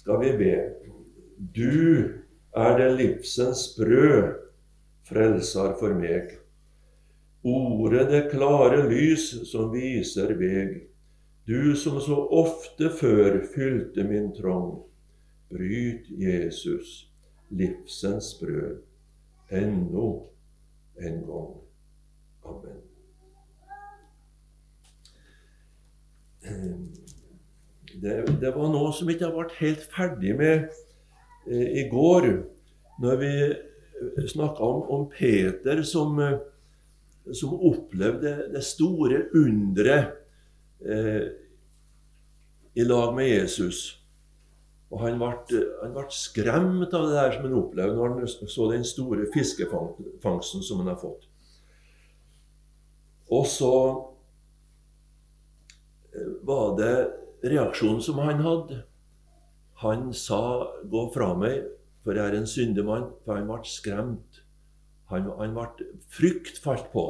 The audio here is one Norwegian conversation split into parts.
skal vi be. Du er det livsens brød, frelser for meg. Ordet det klare lys som viser veg. Du som så ofte før fylte min trong. Bryt Jesus, livsens brød, ennå en gang. Amen. Det, det, var noe som ikke har vært helt ferdig med eh, i går, når vi snakka om, om, Peter som, eh, som opplevde det store underet eh, i lag med Jesus. Og han ble, han ble, skremt av det der som han opplevde når han så den store fiskefangsten som han har fått. Og så eh, var det reaksjonen som han hadde. Han sa 'gå fra meg, for jeg er en syndemann', for han ble skremt. Han, han ble Frykt falt på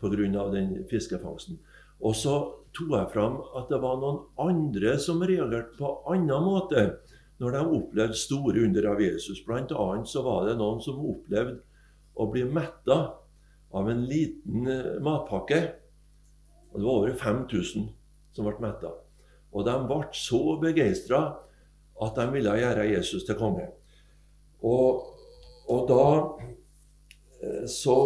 han pga. den fiskefangsten. Og så tok jeg fram at det var noen andre som reagerte på annen måte når de opplevde store under av Jesus. Blant annet så var det noen som opplevde å bli metta av en liten eh, matpakke. Og det var over 5000 som ble metta. Og de ble så begeistra at de ville gjøre Jesus til konge. Og, og da eh, så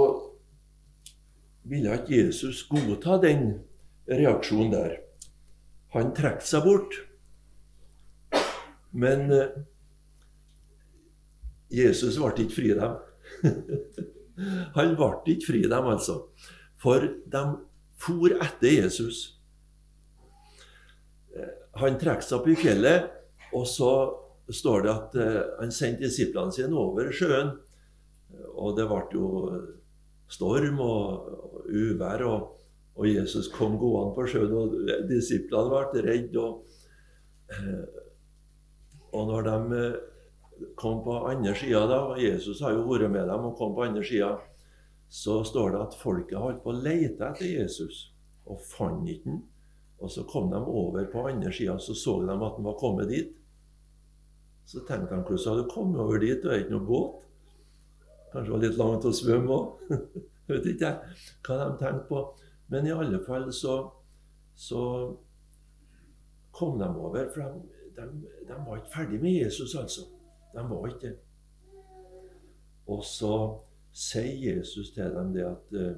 ville ikke Jesus godta den reaksjonen der. Han trakk seg bort. Men eh, Jesus ble ikke fri dem. Han ble ikke fri dem, altså. For de for etter Jesus han trekker seg opp i fjellet, og så står det at uh, han sendte disiplene sine over sjøen. Og det ble jo storm og, og uvær, og, og, Jesus kom gående på sjøen, og disiplene ble redde. Og, uh, og når de kom på andre sida, da, og Jesus har jo vært med dem og kom på andre sida, så står det at folket holdt på å lete etter Jesus og fant ikke ham. Og så kom de over på andre sida, så så de at han var kommet dit. Så tenkte de hvordan hadde du kommet over dit? Det er ikke noe båt. Kanskje det var litt langt å svømme òg. Vet ikke jeg hva de tenkte på. Men i alle fall så, så kom de over. For de, de, de, var ikke ferdig med Jesus, altså. De var ikke det. Og så sier Jesus til dem det at uh,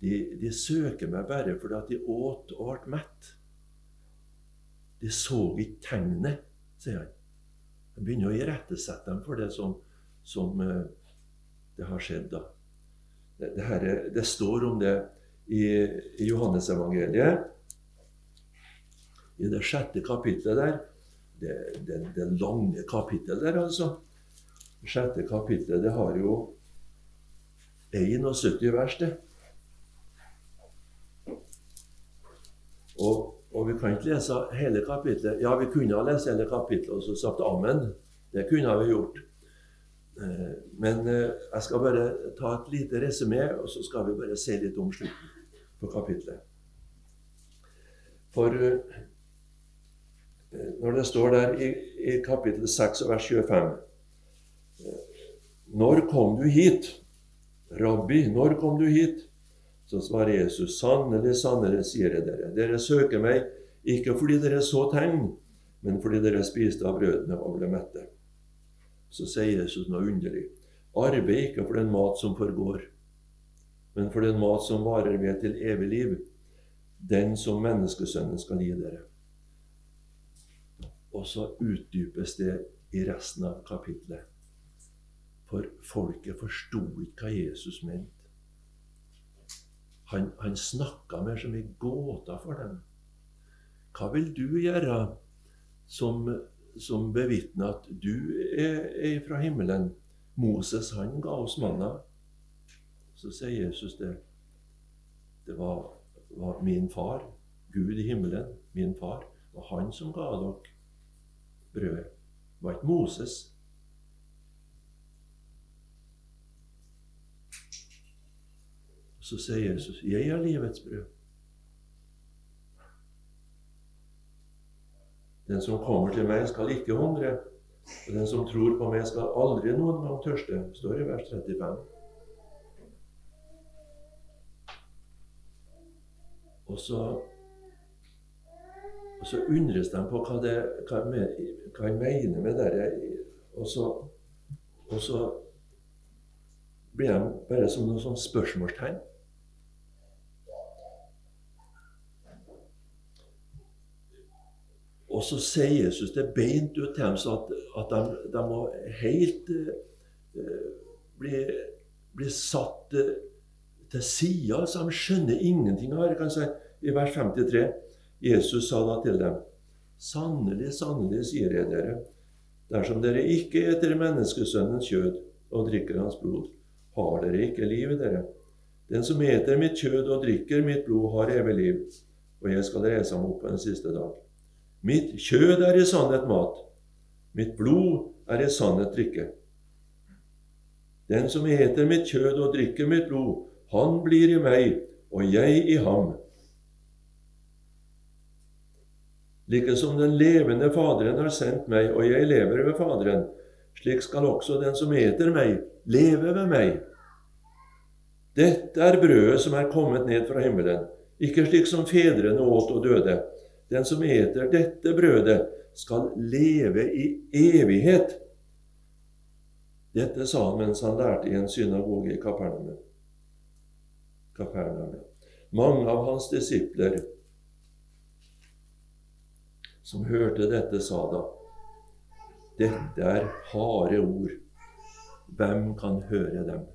de, de søker meg bare fordi at de åt og ble mett. De så ikke tegnet, sier han. Jeg begynner å irettesette dem for det som, som uh, det har skjedd. da. Det, det, her, det, står om det i, i Johannesevangeliet, i det sjette kapittelet der. Det, det, det lange kapittelet der, altså. Det sjette kapittelet det har jo 71 vers, det. Og, og, vi kan ikke lese hele kapitlet. Ja, vi kunne ha lest hele kapitlet og så sagt amen. Det kunne vi gjort. Eh, men eh, jeg skal bare ta et lite resymé, og så skal vi bare se litt om slutten på kapitlet. For eh, når det står der i, i kapittel 6 vers 25 Når kom du hit? Rabbi, når kom du hit? Så svarer Jesus, sannelig, sannelig, sier jeg dere, dere søker meg ikke fordi dere så tegn, men fordi dere spiste av brødene og ble mette. Så sier Jesus noe underlig. Arbeid ikke for den mat som forgår, men for den mat som varer ved til evig liv, den som menneskesønnen skal gi dere. Og så utdypes det i resten av kapitlet. For folket forsto ikke hva Jesus mente. Han, han snakka mer som ei gåte for dem. Hva vil du gjøre som, som bevitner at du er, er fra himmelen? Moses han ga oss manna. Så sier Jesus det. Det var, var, min far, Gud i himmelen, min far. Det var han som ga dere brødet. Det var ikke Moses. Så sier Jesus, 'Jeg er livets brød'. Den som kommer til meg, skal ikke hungre. Og den som tror på meg, skal aldri noen gang tørste. står i vers 35. Og så, og så undres de på hva, det, hva, han mener med det. Og så, og så blir de bare som noen sånn spørsmålstegn. Og så sier Jesus det beint ut til dem at, at de, de, må helt uh, bli, bli, satt uh, til side. så de skjønner ingenting av det. Si, I vers 53 Jesus sa da til dem Sannelig, sannelig, sier jeg dere, dersom dere ikke eter menneskesønnens kjød og drikker hans blod, har dere ikke liv i dere. Den som eter mitt kjød og drikker mitt blod, har evig liv, og jeg skal reise ham opp på den siste dag. Mitt kjød er i sannhet mat, mitt blod er i sannhet drikke. Den som eter mitt kjød og drikker mitt blod, han blir i meg, og jeg i ham. Like som den levende Faderen har sendt meg, og jeg lever ved Faderen, slik skal også den som eter meg, leve ved meg. Dette er brødet som er kommet ned fra himmelen, ikke slik som fedrene åt og døde. Den som eter dette brødet, skal leve i evighet. Dette sa han mens han lærte i en synagoge i Kapernaum. Mange av hans disipler som hørte dette, sa da dette er harde ord. Hvem kan høre dem?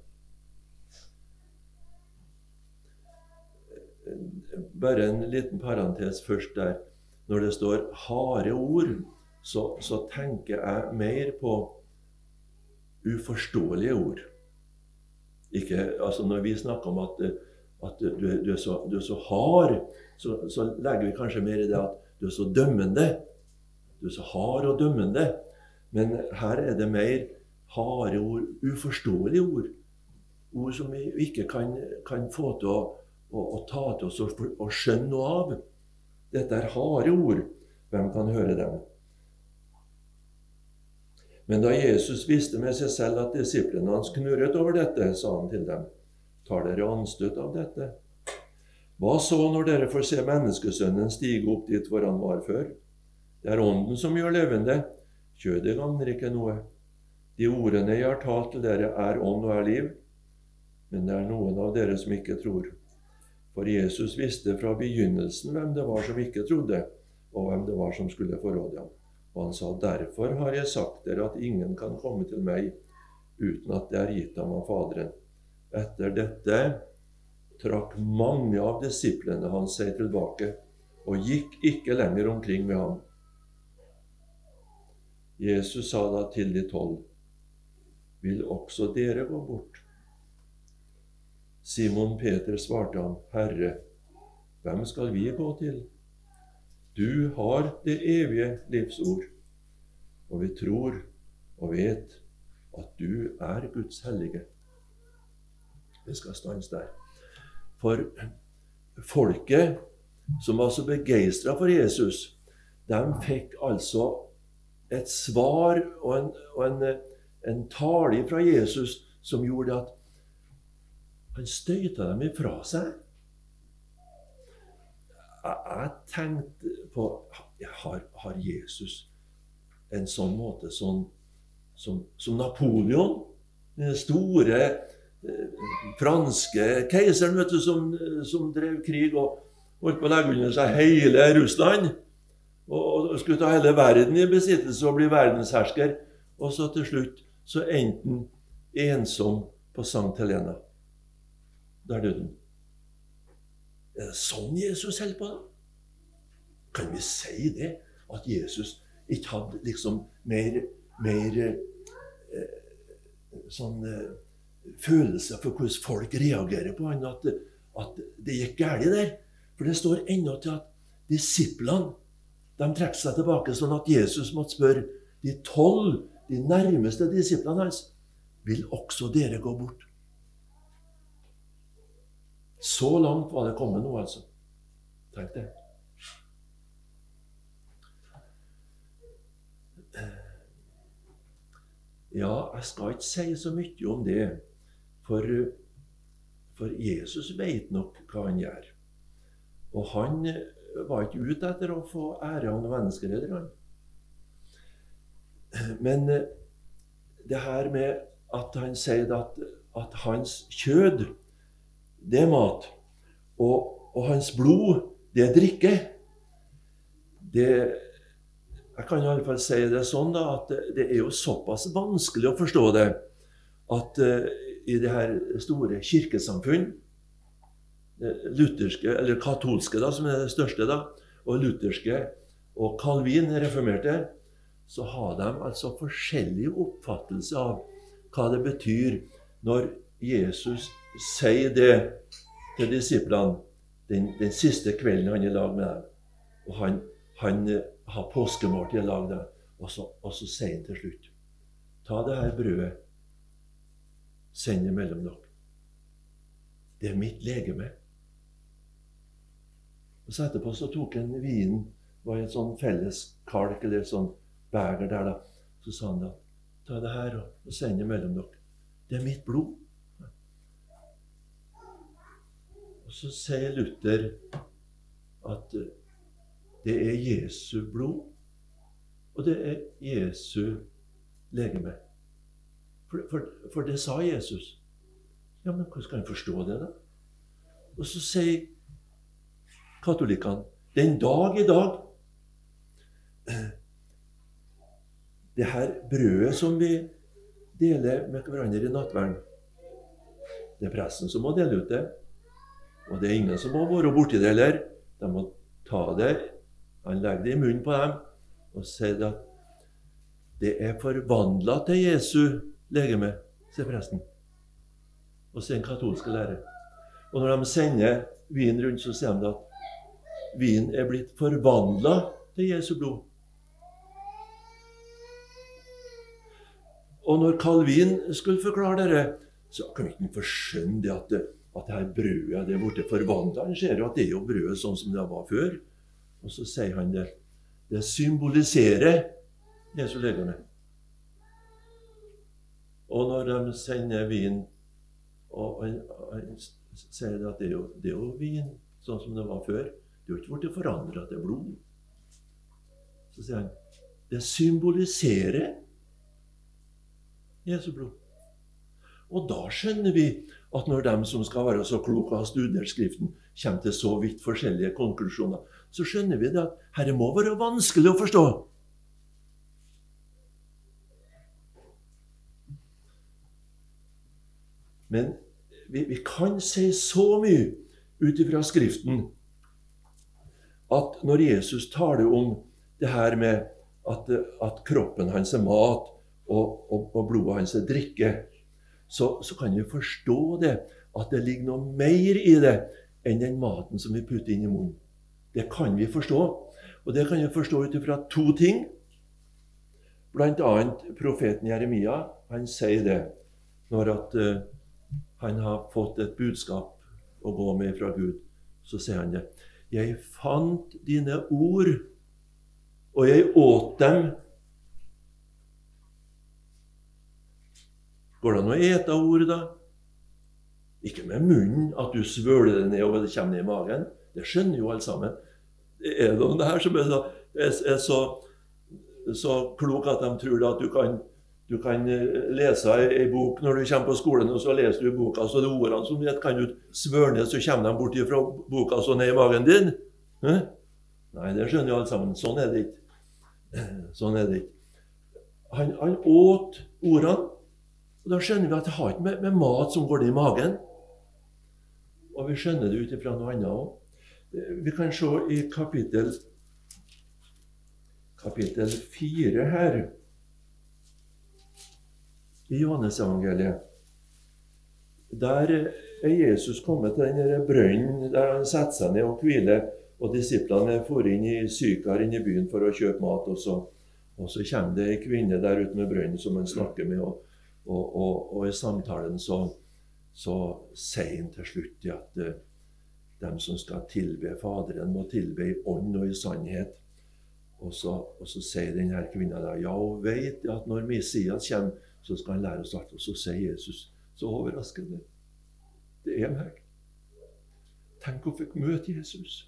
Bare en liten parentes først der. Når det står harde ord, så, så tenker jeg mer på uforståelige ord. Ikke, altså når vi snakker om at, at du, du, er så, du, er så, hard, så, så, legger vi kanskje mer i det at du er så dømmende. Du er så hard og dømmende. Men her er det mer harde ord, uforståelige ord. Ord som vi ikke kan, kan få til å å, ta til oss og, og skjønne noe av. Dette er harde ord. Hvem kan høre dem? Men da Jesus visste med seg selv at disiplene hans knurret over dette, sa han til dem, tar dere anstøt av dette? Hva så når dere får se menneskesønnen stige opp dit hvor han var før? Det er Ånden som gjør levende. Kjødet gagner ikke noe. De ordene jeg har talt til dere, er ånd og er liv. Men det er noen av dere som ikke tror. For Jesus visste fra begynnelsen hvem det var som ikke trodde, og hvem det var som skulle forråde ham. Og han sa, 'Derfor har jeg sagt dere at ingen kan komme til meg uten at det er gitt ham av Faderen.' Etter dette trakk mange av disiplene hans seg tilbake og gikk ikke lenger omkring med ham. Jesus sa da til de tolv, 'Vil også dere gå bort?' Simon Peter svarte ham, Herre, hvem skal vi gå til? Du har det evige livsord, og vi tror og vet at du er Guds hellige. Vi skal stanse der. For folket som var så begeistra for Jesus, de fikk altså et svar og en, en, en tale fra Jesus som gjorde at han støyta dem ifra seg. Jeg tenkte på har, har Jesus en sånn måte sånn, som, som Napoleon? Den store eh, franske keiseren vet du, som, som, drev krig og holdt på å legge under seg hele Russland. Og, og skulle ta hele verden i besittelse og bli verdenshersker. Og så til slutt så endte han ensom på Sankt Helena. Der døde han. Er det sånn Jesus holder på? da? Kan vi si det? At Jesus ikke hadde liksom mer, mer eh, sånn eh, følelse for hvordan folk reagerer på han, at, at det gikk galt der. For det står ennå til at disiplene de trekker seg tilbake, sånn at Jesus måtte spørre de tolv, de nærmeste disiplene hans, vil også dere gå bort? Så langt var det kommet nå, altså. Tenk det. Ja, jeg skal ikke si så mye om det, for, for Jesus veit nok hva han gjør. Og han var ikke ute etter å få ære av noen menneskeredere, han. Men eh, det her med at han sier at, at hans kjød det er mat, og, og hans blod, det er drikke. Det, Jeg kan i alle fall si det sånn da, at det er jo såpass vanskelig å forstå det at uh, i det her store kirkesamfunn lutherske, eller katolske, da, som er det største, da, og lutherske og Calvin, reformerte, så har de altså forskjellig oppfattelse av hva det betyr når Jesus sier det til disiplene den, den siste kvelden han er i lag med dem. Og han, han eh, har påskemåltid i lag med dem. Og så, og så sier han til slutt Ta det her brødet, send det mellom dere. Det er mitt legeme. Og så Etterpå så tok han vinen var i en sånn felles kalk eller et sånn beger der. da. Så sa han da Ta det her og, og send det mellom dere. Det er mitt blod. Og så sier Luther at det er Jesu blod, og det er Jesu legeme. For, for, for det sa Jesus. Ja, men hvordan skal en forstå det, da? Og så sier katolikkene den dag i dag Det her brødet som vi deler med hverandre i nattverden Det er presten som må dele ut det. Og det er ingen som må være borti det heller. De må ta det, han legger det i munnen på dem og sier at det er forvandla til Jesu legeme, sier presten. Og sier den katolske lærer. Og når de sender vin rundt, så sier de at vinen er blitt forvandla til Jesu blod. Og når Calvin skulle forklare dette, så kan vi ikke forskjønne det at, at det her brødet det er blitt forvandla. Han ser jo at det er jo brødet sånn som det var før. Og så sier han det. Det symboliserer Jesu legeme. Og når de sender vin og han, han sier at det er, jo, det er jo vin sånn som det var før. Det er jo ikke blitt forandra til blod. Så sier han det symboliserer Jesu blod. Og da skjønner vi at når de som skal være så kloke og ha studert Skriften, kommer til så vidt forskjellige konklusjoner, så skjønner vi det at dette må være vanskelig å forstå. Men vi, vi kan si så mye ut ifra Skriften at når Jesus taler om det her med at, at kroppen hans er mat og, og, og, blodet hans er drikke, så, så, kan vi forstå det, at det ligger noe mer i det enn den maten som vi putter inn i munnen. Det kan vi forstå. Og det kan vi forstå ut ifra to ting. Blant annet profeten Jeremia. Han sier det når at, uh, han har fått et budskap å gå med fra Gud. Så sier han det. Jeg fant dine ord, og jeg åt dem. Går det an å ete ordet, da? Ikke med munnen, at du svøler det ned og det kommer ned i magen. Det skjønner jo alle sammen. Er det noen her som er så, er, er så, så klok at de tror at du kan du kan eh, lese ei bok når du kommer på skolen, og så leser du boka, så det er ordene som vet, kan du svørne, så kommer de bort fra boka så ned i magen din. Hæ? Nei, det skjønner jo alle sammen. Sånn er det ikke. Sånn er det ikke. Han, han åt ordene. Og da skjønner vi at det har ikke med, med mat som går ned i magen. Og vi skjønner det ut ifra noe annet òg. Vi kan se i kapittel kapittel 4 her i Johannes-evangeliet. Der er Jesus kommet til den brønnen der han setter seg ned og hviler. Og disiplene får inn i Sykar inn i byen for å kjøpe mat. Og så, og så kommer det ei kvinne der ute med brønnen som han snakker med. Og, og, og, og i samtalen så, så sier han til slutt at uh, dem som skal tilbe Faderen, må tilbe i ånd og i sannhet. Og så, og så sier denne kvinna da, ja, hun vet at når Messias kommer, så skal han lære oss alt. Og så sier Jesus så overraskende Det er meg. Tenk hun fikk møte Jesus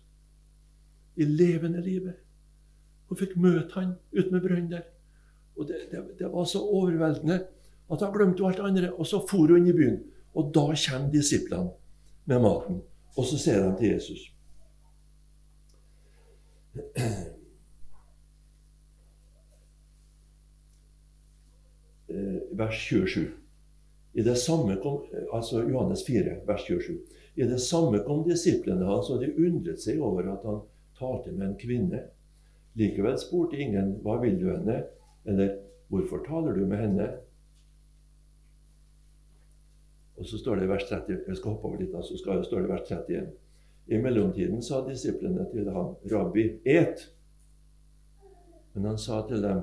i levende livet. Hun fikk møte han ute med brønnen der. Og det, det, det, var så overveldende at hun glemte alt andre. Og så for hun inn i byen. Og da kommer disiplene med maten. Og så ser de til Jesus. Eh, vers 27. I det samme kom, altså Johannes 4, vers 27. I det samme kom disiplene hans, og de undret seg over at han talte med en kvinne. Likevel spurte ingen 'Hva vil du henne?' eller 'Hvorfor taler du med henne?' Og så står det i vers 30, Jeg skal hoppe over litt, så skal, står det i vers 31. I mellomtiden sa disiplene til ham, 'Rabbi, et!' Men han sa til dem,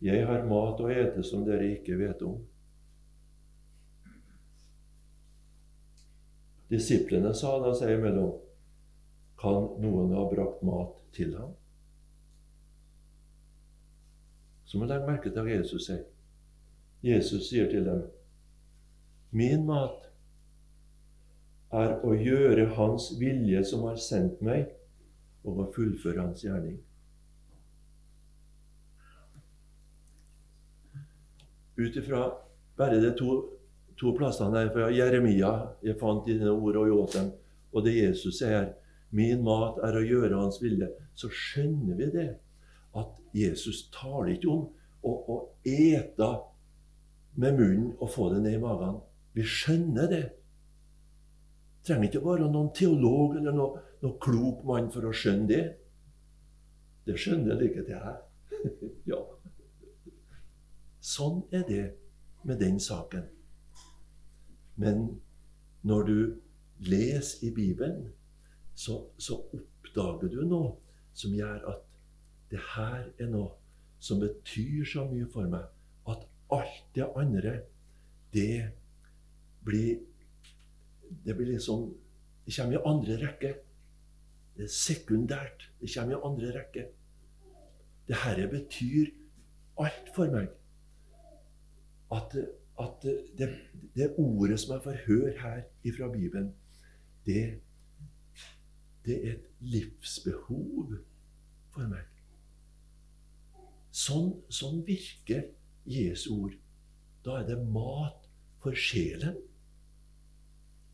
'Jeg har mat å ete som dere ikke vet om.' Disiplene sa da seg imellom, 'Kan noen ha brakt mat til ham?' Så må legge merke til hva Jesus sier. Jesus sier til dem, 'Min mat er å gjøre Hans vilje som har sendt meg, og å fullføre Hans gjerning.' Ut ifra bare de to, to plassene her fra Jeremia jeg fant i dine ord og i åten, og det Jesus sier 'Min mat er å gjøre Hans vilje', så skjønner vi det. At Jesus taler ikke om å, å ete med munnen og få det ned i magen. Vi skjønner det. Trenger ikke være noen teolog eller noen, noen klok mann for å skjønne det. Det skjønner like til jeg. ja. Sånn er det med den saken. Men når du leser i Bibelen, så, så oppdager du noe som gjør at det her er noe som betyr så mye for meg at alt det andre, det blir Det blir liksom Det kommer i andre rekke. Det er sekundært. Det kommer i andre rekke. Det herre betyr alt for meg. At, at det, det, ordet som jeg får høre her fra Bibelen, det, det er et livsbehov for meg. Sånn, sånn virker Jesu ord. Da er det mat for sjelen.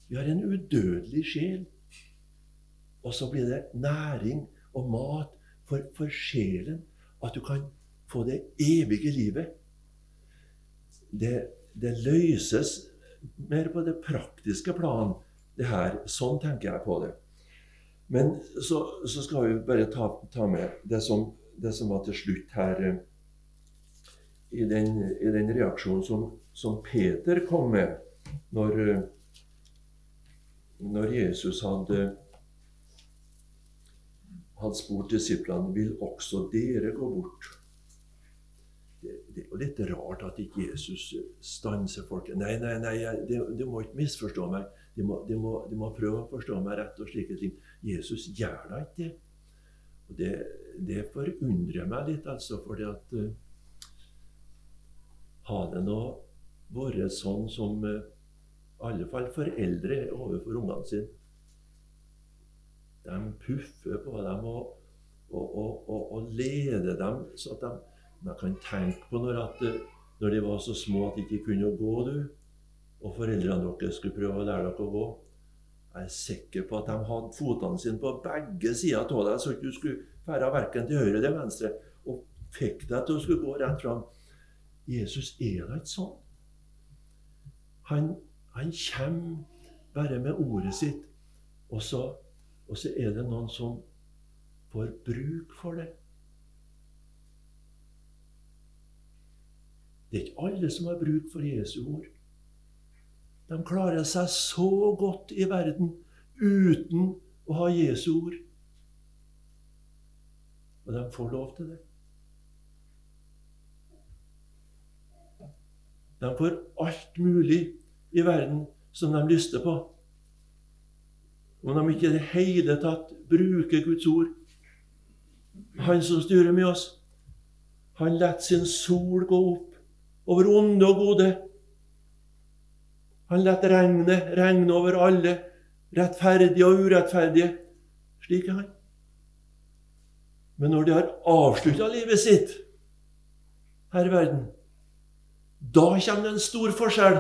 Vi har en udødelig sjel. Og så blir det næring og mat for, for sjelen. At du kan få det evige livet. Det, det løses mer på det praktiske plan, det her. Sånn tenker jeg på det. Men så, så skal vi bare ta, ta med det som det som var til slutt her eh, i den, i den reaksjonen som, som, Peter kom med når, eh, når Jesus hadde, hadde spurt disiplene vil også dere gå bort. Det, det er jo litt rart at ikke Jesus stanser folket. Nei, nei, nei, de må ikke misforstå meg. De må, må, må, prøve å forstå meg rett og slike ting. Jesus gjør da ikke det. Og det, det forundrer meg litt, altså, fordi at uh, Har det nå vært sånn som uh, alle fall foreldre overfor ungene sine De puffer på dem og, og, og, og, leder dem så at de, de kan tenke på når, at, når de var så små at de ikke kunne gå, du, og foreldrene deres skulle prøve å lære dere å gå. Jeg er sikker på at de hadde fotene sine på begge sider av deg, så ikke du skulle fære verken til høyre eller venstre, og fikk deg til å skulle gå rett fram. Jesus er da ikke sånn. Han, han kommer bare med ordet sitt, og så, og så er det noen som får bruk for det. Det er ikke alle som har bruk for Jesu ord. De klarer seg så godt i verden uten å ha Jesu ord. Og de får lov til det. De får alt mulig i verden som de lyster på. Om de ikke i det hele tatt bruker Guds ord. Han som styrer med oss, han lar sin sol gå opp over onde og gode. Han lar regnet regne over alle, rettferdige og urettferdige. Slik er han. Men når de har avslutta livet sitt her i verden, da kommer det en stor forskjell.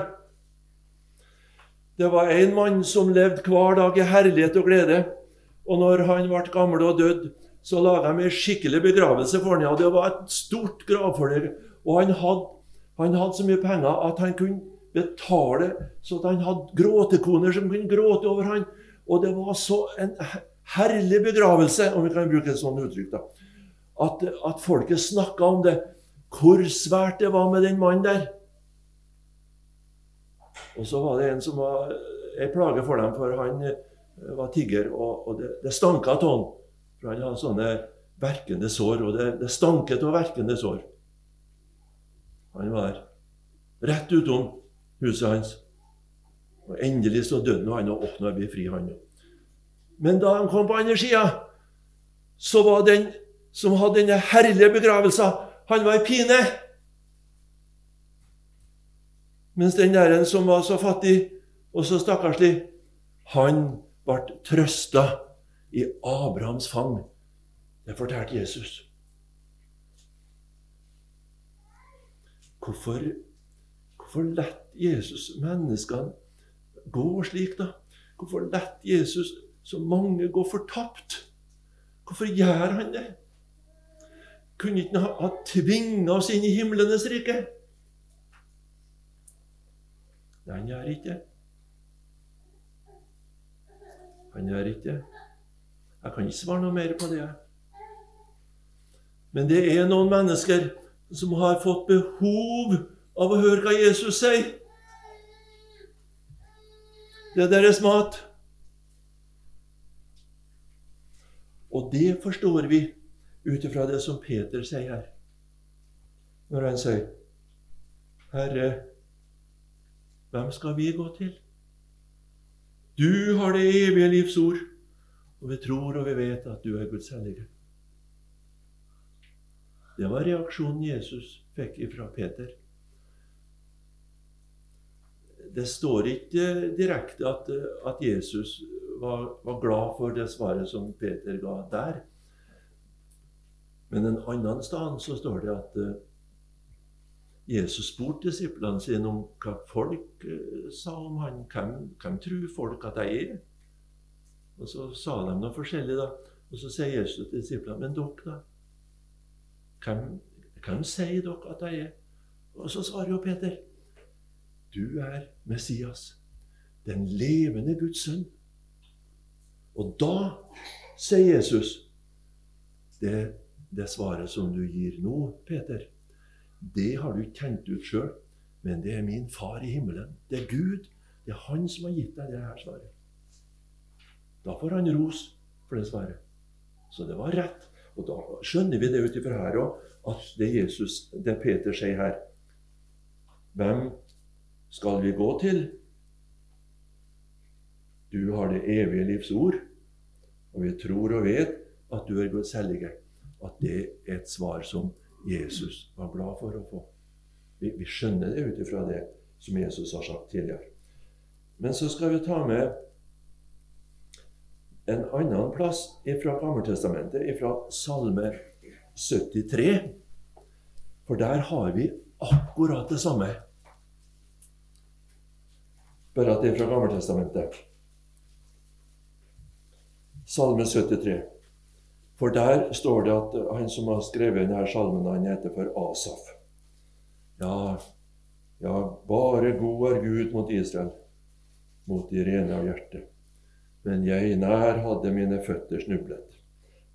Det var en mann som levde hver dag i herlighet og glede. Og når han ble gammel og død, så laga de en skikkelig begravelse for ham. Ja, det var et stort gravfølge. Og han hadde, han hadde, så mye penger at han kunne betale så han hadde gråtekoner som kunne gråte over han. Og det var så en herlig begravelse, om vi kan bruke et sånt uttrykk, da. At, at folket snakka om det. Hvor svært det var med den mannen der. Og så var det en som var ei plage for dem, for han eh, var tigger, og, og det, det stanka av han. For han hadde sånne verkende sår, og det, det stanket av verkende sår. Han var der. Rett utom huset hans. Og endelig så døde han, og åh, å bli vi fri, han òg. Men da han kom på andre sida, så var den som hadde denne herlige begravelsen, han var i pine. Mens den der som var så fattig og så stakkarslig, han ble trøsta i Abrahams fang. Det fortalte Jesus. Hvorfor, hvorfor lett Jesus menneskene gå slik, da? Hvorfor lett Jesus så mange gå fortapt? Hvorfor gjør han det? Kunne ikke han ha tvinga oss inn i himlenes rike? Nei, han gjør ikke. Han gjør ikke. Jeg kan ikke svare noe mer på det. Men det er noen mennesker som har fått behov av å høre hva Jesus sier. Det er deres mat. Og det forstår vi ut ifra det som Peter sier her. Når han sier, 'Herre, hvem skal vi gå til?' Du har det evige livs ord, og vi tror og vi vet at du er Guds hellige. Det var reaksjonen Jesus fikk fra Peter. Det står ikke direkte at, at Jesus var, var glad for det svaret som Peter ga der. Men en annen sted så står det at Jesus spurte disiplene sine om hva folk uh, sa om han. Hvem, hvem tror folk at jeg er? Og så sa de noe forskjellig, da. Og så sier Jesus til disiplene, men dere, da? Hvem, hvem sier dere at jeg er? Og så svarer jo Peter, du er Messias, den levende Guds sønn. Og da sier Jesus det det svaret som du gir nå, Peter, det har du ikke tenkt ut sjøl, men det er min far i himmelen. Det er Gud. Det er han som har gitt deg det her svaret. Da får han ros for det svaret. Så det var rett. Og da skjønner vi det ut ifra her òg, at det Jesus, det Peter sier her Hvem skal vi gå til? Du har det evige livs ord, og vi tror og vet at du er Guds hellige at det er et svar som Jesus var glad for å få. Vi, vi skjønner det ut ifra det som Jesus har sagt tidligere. Men så skal vi ta med en annen plass fra Gammeltestamentet, fra Salme 73. For der har vi akkurat det samme. Bare at det er fra Gammeltestamentet. Salme 73. For der står det at han som har skrevet denne salmen, han heter for Asaf. Ja, ja, bare god er Gud mot Israel, mot de rene av hjerte. Men jeg nær hadde mine føtter snublet.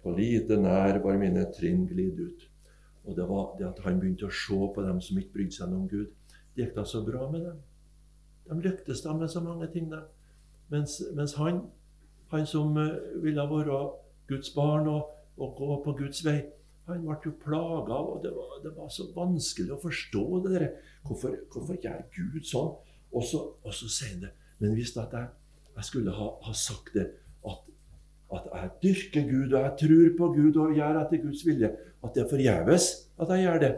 På lite nær var mine trinn glidd ut. Og det var det at han begynte å se på dem som ikke brydde seg om Gud. Det gikk da så bra med dem. De lyktes da med så mange ting, da. Mens, mens han, han som eh, ville være Guds barn og, og gå på Guds vei. Han ble jo plaga, og det var, det var, så vanskelig å forstå det der. Hvorfor, hvorfor gjør Gud sånn? Og så, og så sier han det. Men hvis jeg, jeg skulle ha, ha, sagt det, at, at jeg dyrker Gud, og jeg tror på Gud og gjør etter Guds vilje, at det er forgjeves at jeg gjør det,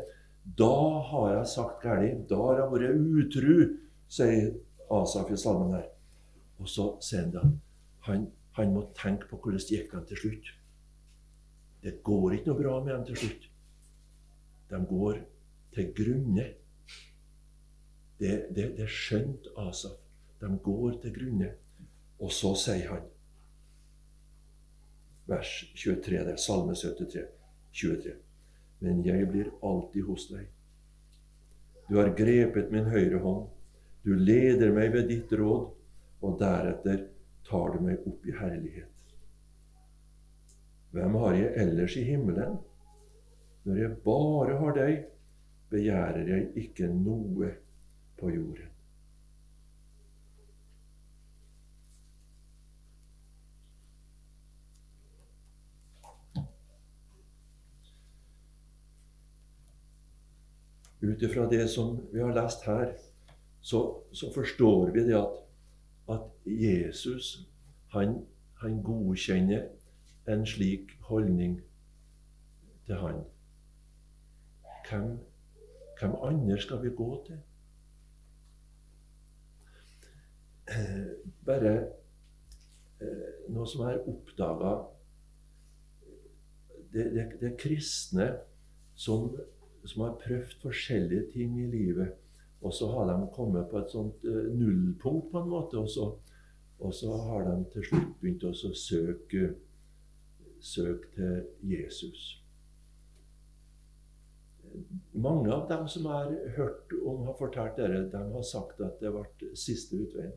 Da har jeg sagt galt. Da har jeg vært utru, sier Asaf i salmen her. Og så sier han det. Han må tenke på hvordan det gikk dem til slutt. Det går ikke noe bra med dem til slutt. De går til grunne. Det, det, det skjønte Asaf. De går til grunne. Og så sier han vers 23, det er Salme 73, 23. Men jeg blir alltid hos deg. Du har grepet min høyre hånd. Du leder meg ved ditt råd, og deretter tar du meg opp i herlighet. Hvem har jeg ellers i himmelen? Når jeg bare har deg, begjærer jeg ikke noe på jorden. Ut ifra det som vi har lest her, så, så forstår vi det at, at Jesus han, han, godkjenner en slik holdning til han. Hvem, hvem andre skal vi gå til? Eh, bare eh, noe som er oppdaga det, det, det, er kristne som som har prøvd forskjellige ting i livet. Og så har de kommet på et sånt uh, nullpunkt, på en måte. Og så, og så, har de til slutt begynt å søke, søke til Jesus. Mange av dem som har hørt om, har fortalt dere, de har sagt at det ble siste utveien.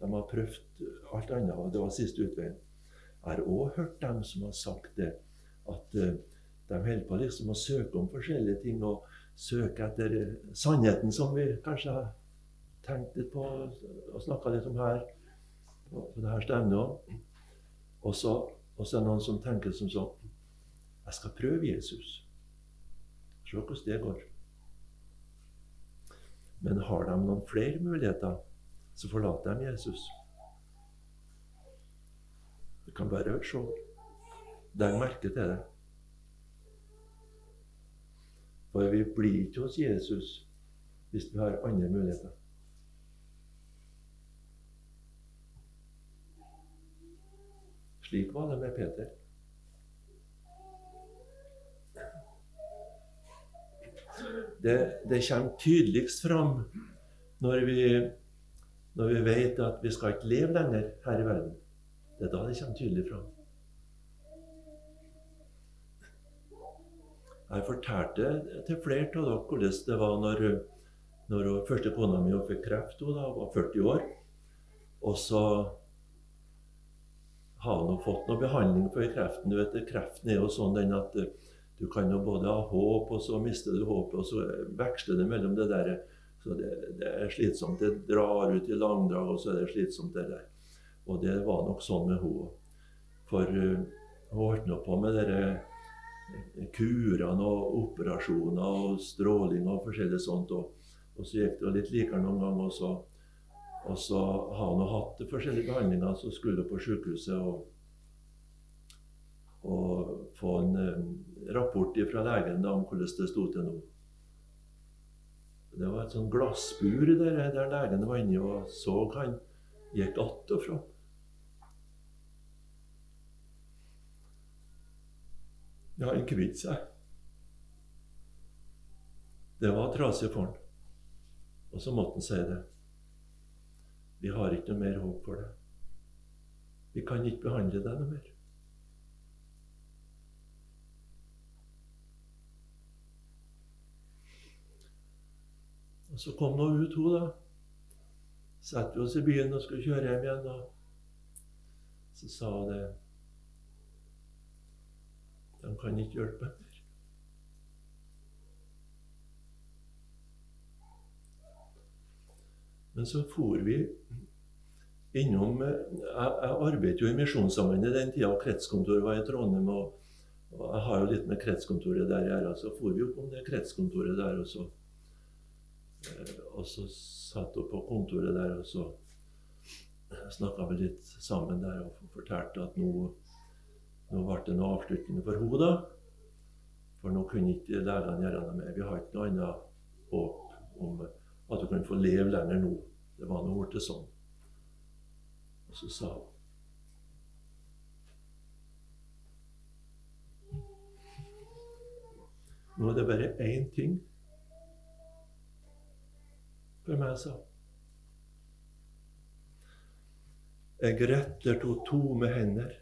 De har prøvd alt annet, og det var siste utveien. Jeg har òg hørt dem som har sagt det, at uh, de holder på liksom å søke om forskjellige ting og søke etter sannheten, som vi kanskje har tenkt litt på og snakka litt om her. på det her stemmer òg. Og så er det noen som tenker som sånn Jeg skal prøve Jesus. Se hvordan det går. Men har de noen flere muligheter, så forlater de Jesus. Du kan bare se. Legg merke til det. For vi blir ikke hos Jesus hvis vi har andre muligheter. Slik var det med Peter. Det, det kommer tydeligst fram når vi, når vi vet at vi skal ikke leve lenger her i verden. Det er da det kommer tydelig fram. Jeg fortalte til flere av dere hvordan det var når, når første kona mi fikk kreft. Hun da, var 40 år. Og så har hun fått noe behandling for kreften. Du vet, Kreften er jo sånn at eh, du kan jo både ha håp, og så mister du håpet, og så veksler det mellom det der. Så det, det, er slitsomt. Det drar ut i langdrag, og så er det slitsomt, det der. Og det var nok sånn med henne. For uh, hun holdt nå på med det kurene og operasjoner og stråling og forskjellig sånt. Og, og så gikk det litt likere noen ganger. Og så, og så har hun hatt forskjellige behandlinger. Så skulle på sykehuset og, og få en um, rapport fra legen om hvordan det sto til nå. Det var et sånn glassbur der, der legen var inne og så han gikk att og fra. Ja, han kvitt seg. Det var trasig for han. Og så måtte han si det. Vi har ikke noe mer håp for deg. Vi kan ikke behandle deg noe mer. Og Så kom nå ut hun, da. Satte vi oss i byen og skulle kjøre hjem igjen. Og så sa hun det de kan ikke hjelpe mer. Men så for vi innom Jeg, jeg arbeidet jo i Misjonssambandet den tida kretskontoret var i Trondheim. Og, og, jeg har jo litt med kretskontoret der jeg er. Så for vi opp om det kretskontoret der, og så, eh, og så satt hun på kontoret der, og så snakka vi litt sammen der og fortalte at nå nå ble det noe avslutning for henne, da. For nå kunne ikke legene gjøre noe mer. Vi har ikke noe annet håp om at hun kunne få leve lenger nå. Det var nå blitt sånn. Og så sa hun Nå er det bare én ting for meg, sa hun. Jeg retter to tomme hender.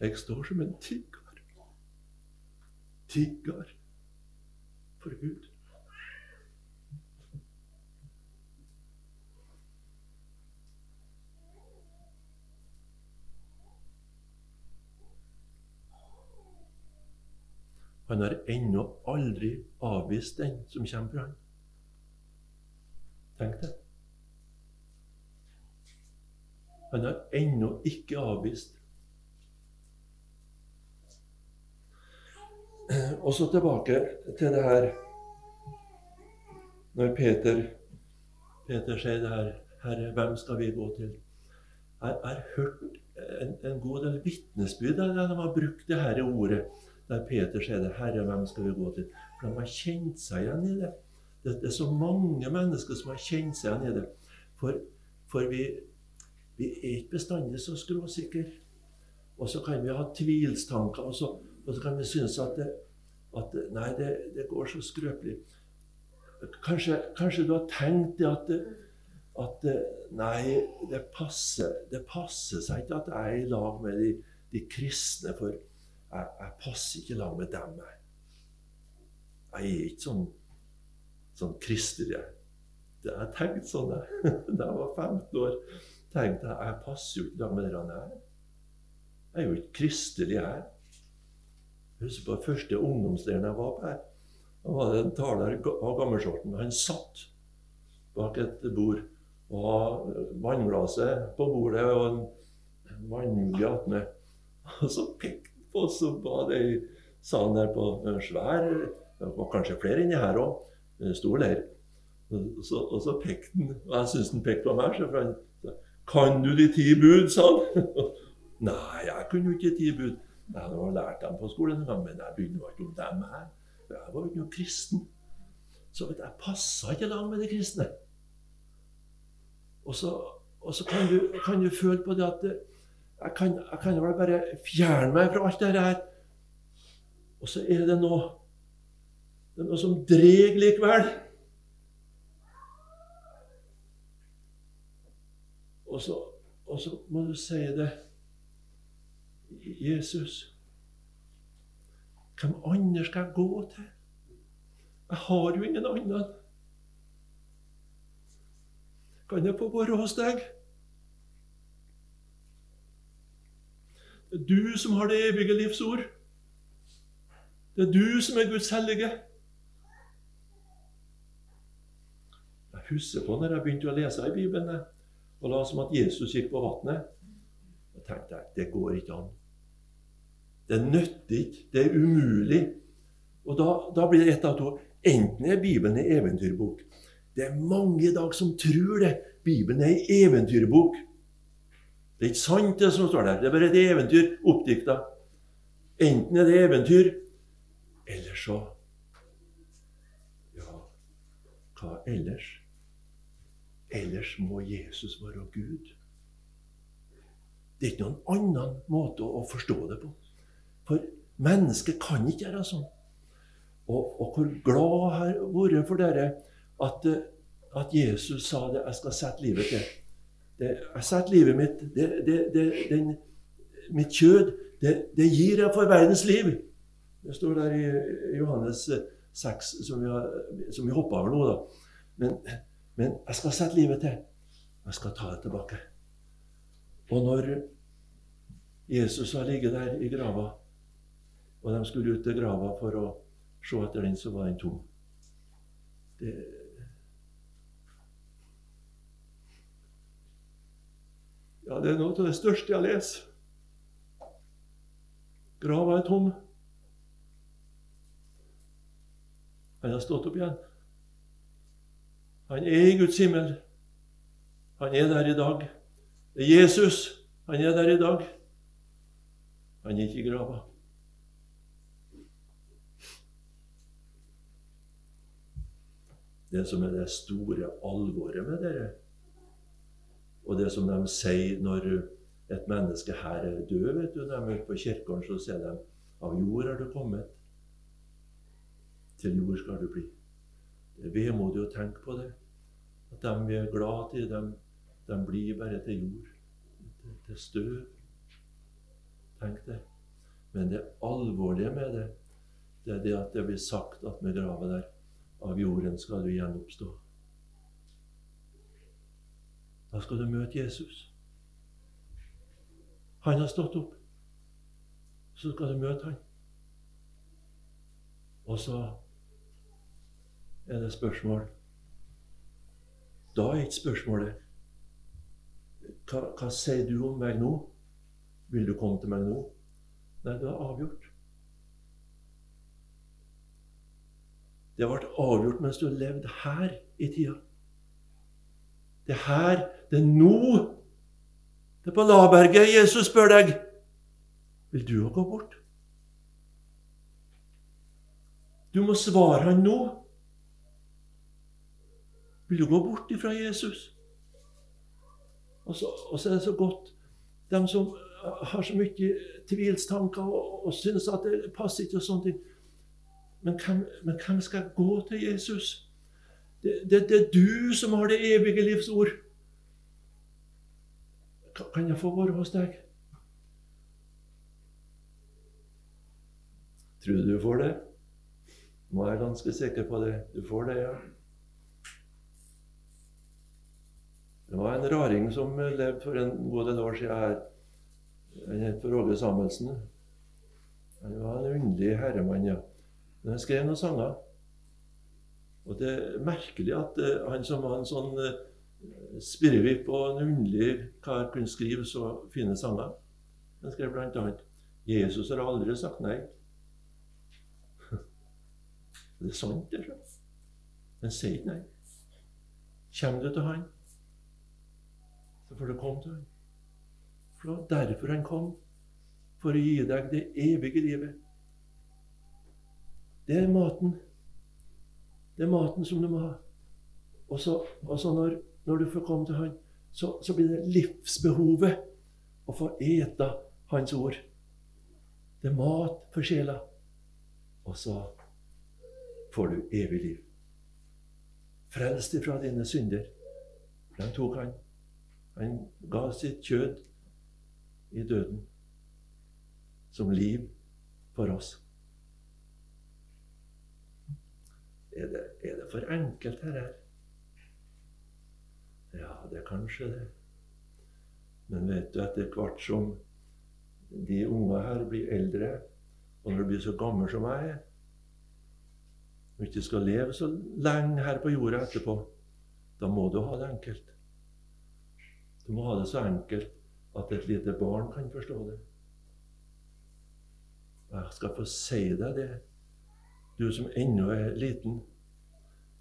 Jeg står som en tigger. Tigger for Gud. Han har ennå aldri avvist den som kommer fra ham. Tenk det. Han har ennå ikke avvist. Og så tilbake til det her Når Peter, Peter sier det her Herre, hvem skal vi gå til? Jeg har hørt en, en god del vitnesbyrd der de har brukt det her ordet der Peter sier det. 'Herre, hvem skal vi gå til?' For de har kjent seg igjen i. Det, det er så mange mennesker som har kjent seg igjen i det. For, for vi, vi, er ikke bestandig så skråsikre. Og så kan vi ha tvilstanker, og så, og så kan vi synes at, det, at Nei, det, det, går så skrøpelig. Kanskje, kanskje du har tenkt det at, at Nei, det passer, det passer seg ikke at jeg er i lag med de, de kristne. for jeg, jeg passer ikke i lag med dem. Jeg, jeg er ikke sånn, sånn kristelig. Jeg har tenkt sånn jeg. Da jeg var 15 år, tenkte jeg jeg passer jo ikke lag med dere her. Jeg er jo ikke kristelig, jeg. Jeg husker på første ungdomsdelen jeg var på her. Da var det en taler av gammelsorten. Han satt bak et bord og hadde vannglasset på bordet og en vannmugge attmed. Og så pekte han på. og så var det i salen der på svær Det var kanskje flere inni her òg. Stor leir. Og så, og så pekte han, og jeg syns han pekte på meg. Så han sa 'Kan du de ti bud?' sa han. Nei, jeg kunne jo ikke ti bud. Jeg hadde lært dem på skolen, men jeg begynte ikke om dem her. Jeg var ikke noe kristen. Så jeg passa ikke lag med de kristne. Og så, og så kan, du, kan, du, føle på det at jeg kan, jeg kan vel bare fjerne meg fra alt dette her. Og så er det noe Det er noe som dreg likevel. Og så, og så må du si det Jesus, hvem andre skal jeg gå til? Jeg har jo ingen annen. Kan jeg få være hos deg? Det er du som har det evige livs ord. Det er du som er Guds hellige. Jeg husker på når jeg begynte å lese i Bibelen og la som at Jesus gikk på vannet. Da tenkte jeg det går ikke an. Det nytter ikke. Det er umulig. Og da, da blir det ett av to. Enten er Bibelen en eventyrbok. Det er mange i dag som tror det. Bibelen er en eventyrbok. Det er ikke sant, det som står der. Det er bare et eventyr oppdikta. Enten er det eventyr, eller så Ja, hva ellers? Ellers må Jesus være Gud. Det er ikke noen annen måte å forstå det på. For mennesket kan ikke gjøre sånn. Og, og hvor glad jeg har vært for dere at, at Jesus sa det 'Jeg skal sette livet til' det, Jeg setter livet mitt det, det, den, Mitt kjød, det, gir jeg for verdens liv. Det står der i Johannes 6, som vi, har, vi hoppa over nå. da. Men, men, jeg skal sette livet til. Jeg skal ta det tilbake. Og når Jesus har ligget der i grava, og de skulle ut til grava for å se etter den, så var den tom. Det, Ja, det er noe av det største jeg leser. Grava er tom. Han har stått opp igjen. Han er i Guds himmel. Han er der i dag. Det er Jesus. Han er der i dag. Han er ikke i grava. Det som er det store alvoret med dere. Og det som de sier når et menneske her er død vet du, Når de er ute på kirkegården, så sier de av jord er du kommet. Til jord skal du bli. Det er vemodig å tenke på det. At de er glad til, de, de blir bare til jord. Til, til støv. Tenk det. Men det alvorlige med det, det er det at det blir sagt at med grava der av jorden skal du gjenoppstå. Da skal du møte Jesus. Han har stått opp. Så skal du møte han. Og så er det spørsmål Da er ikke spørsmålet hva, hva sier du om meg nå? Vil du komme til meg nå? Nei, det er avgjort. Det ble avgjort mens du har levd her i tida. Det er her, det er nå. Det er på Laberget Jesus spør deg vil du òg gå bort. Du må svare han nå. Vil du gå bort ifra Jesus? Og så, og så er det så godt De som har så mye tvilstanker og, og syns at det passer ikke og sånne ting. Men hvem, skal gå til Jesus? Det, det, det, er du som har det evige livs ord. Kan jeg få være hos deg? Tror du du får det? Nå er jeg ganske sikker på det. Du får det, ja. Det var en raring som levde for en god del år siden her. Han het for Åge Samuelsen. Han var en underlig herremann, ja. Men han skrev noen sanger. Og det er merkelig at uh, han som var en sånn uh, spirrevipp og en underlig kar, kunne skrive så fine sanger. Han skrev bl.a.: Jesus har aldri sagt nei. det er sant, det. Men sier ikke nei. Kommer du til Han, så får du komme til Han. For det var derfor Han kom. For å gi deg det evige livet. Det er maten. Det er maten som du må ha. Og så, når, når, du får komme til Han, så, så, blir det livsbehovet å få ete Hans ord. Det er mat for sjela. Og så får du evig liv. Frelst ifra dine synder. For den tok han. Han ga sitt kjød i døden som liv for oss. Er det, er det for enkelt her? her? Ja, det er kanskje det. Men vet du, etter hvert som de unge her blir eldre, og når du blir så gammel som jeg er og ikke skal leve så lenge her på jorda etterpå, da må du ha det enkelt. Du må ha det så enkelt at et lite barn kan forstå det. Jeg skal få si deg det, du som ennå er liten.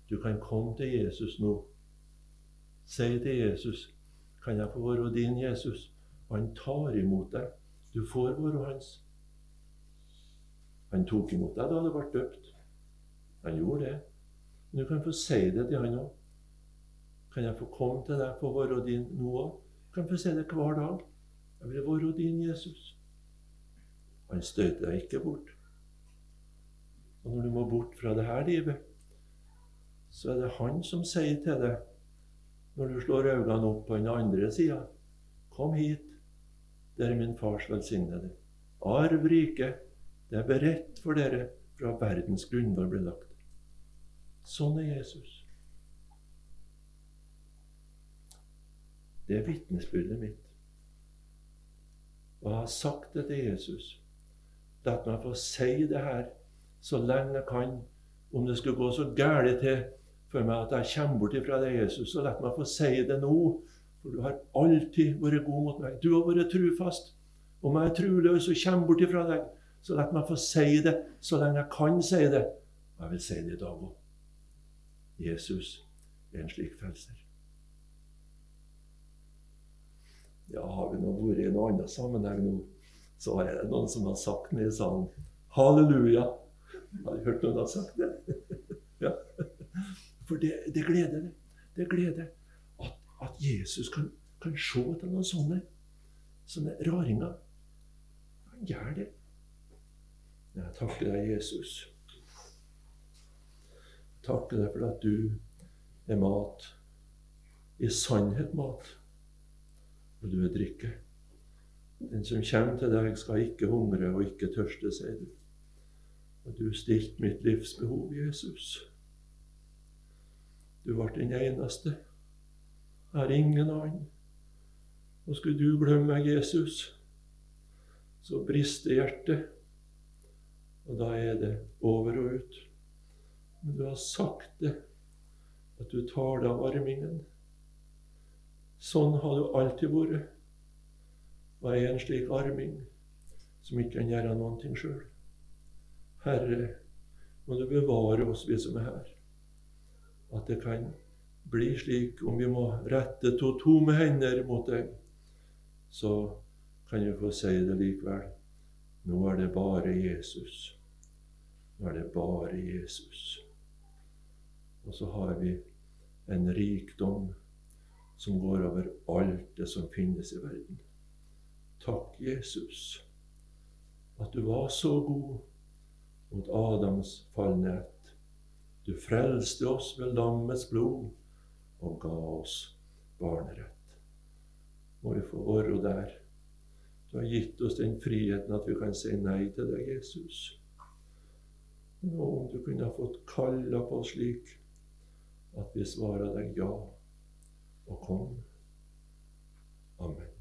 Du kan komme til Jesus nå. Si til Jesus, 'Kan jeg få være din Jesus?' Og han tar imot deg. Du får være hans. Han tok imot deg da du ble døpt. Han gjorde det. Men du kan få si det til han òg. Kan jeg få komme til deg, få være din nå òg? Kan få si det hver dag. Jeg vil være din Jesus. Han støter deg ikke bort. Og når du må bort fra det her livet, så er det han som sier til deg, når du slår øynene opp på den andre sida Kom hit, der min fars velsignede. Arv riket, det er beredt for dere fra verdens grunnvoll ble lagt. Sånn er Jesus. Det er vitnesbyrdet mitt. Og jeg har sagt det til Jesus. La meg få si det her så lenge jeg kan. Om det skulle gå så galt til for meg at jeg kommer bort ifra deg, Jesus, så la meg få si det nå. For du har alltid vært god mot meg. Du har vært trufast. Om jeg er truløs og kommer bort ifra deg, så la meg få si det så lenge jeg kan si det. Og jeg vil si det i dag òg. Jesus er en slik frelser. Ja, har vi nå vært i noen annen sammenheng nå, så er det noen som har sagt det i salen Halleluja. Har du hørt noen har sagt det? For det, det gleder det. Det gleder at, at Jesus kan, kan se til noen sånne, sånne raringer. Han gjør det. Jeg takker deg, Jesus. Jeg takker deg for at du er mat. I sannhet mat. Og du er drikke. Den som kommer til deg, skal ikke hungre og ikke tørste, sier du. Og du stilte mitt livs behov, Jesus. Du ble den eneste. Jeg har ingen annen. Og skulle du glemme meg, Jesus, så brister hjertet. Og da er det over og ut. Men du har sagt det, at du tar deg av armingen. Sånn har du alltid vært. Og jeg er en slik arming som ikke kan gjøre noen ting sjøl. Herre, må du bevare oss, vi som er her. At det kan bli slik, om vi må rette to tomme hender mot deg, så kan vi få si det likevel. Nå er det bare Jesus. Nå er det bare Jesus. Og så har vi en rikdom som går over alt det som finnes i verden. Takk, Jesus, at du var så god mot Adams falne. Du frelste oss ved lammets blod og ga oss barnerett. Må vi få være der. Du har gitt oss den friheten at vi kan si nei til deg, Jesus. Nå om du kunne ha fått kalla på oss slik at vi svarer deg ja og kom. Amen.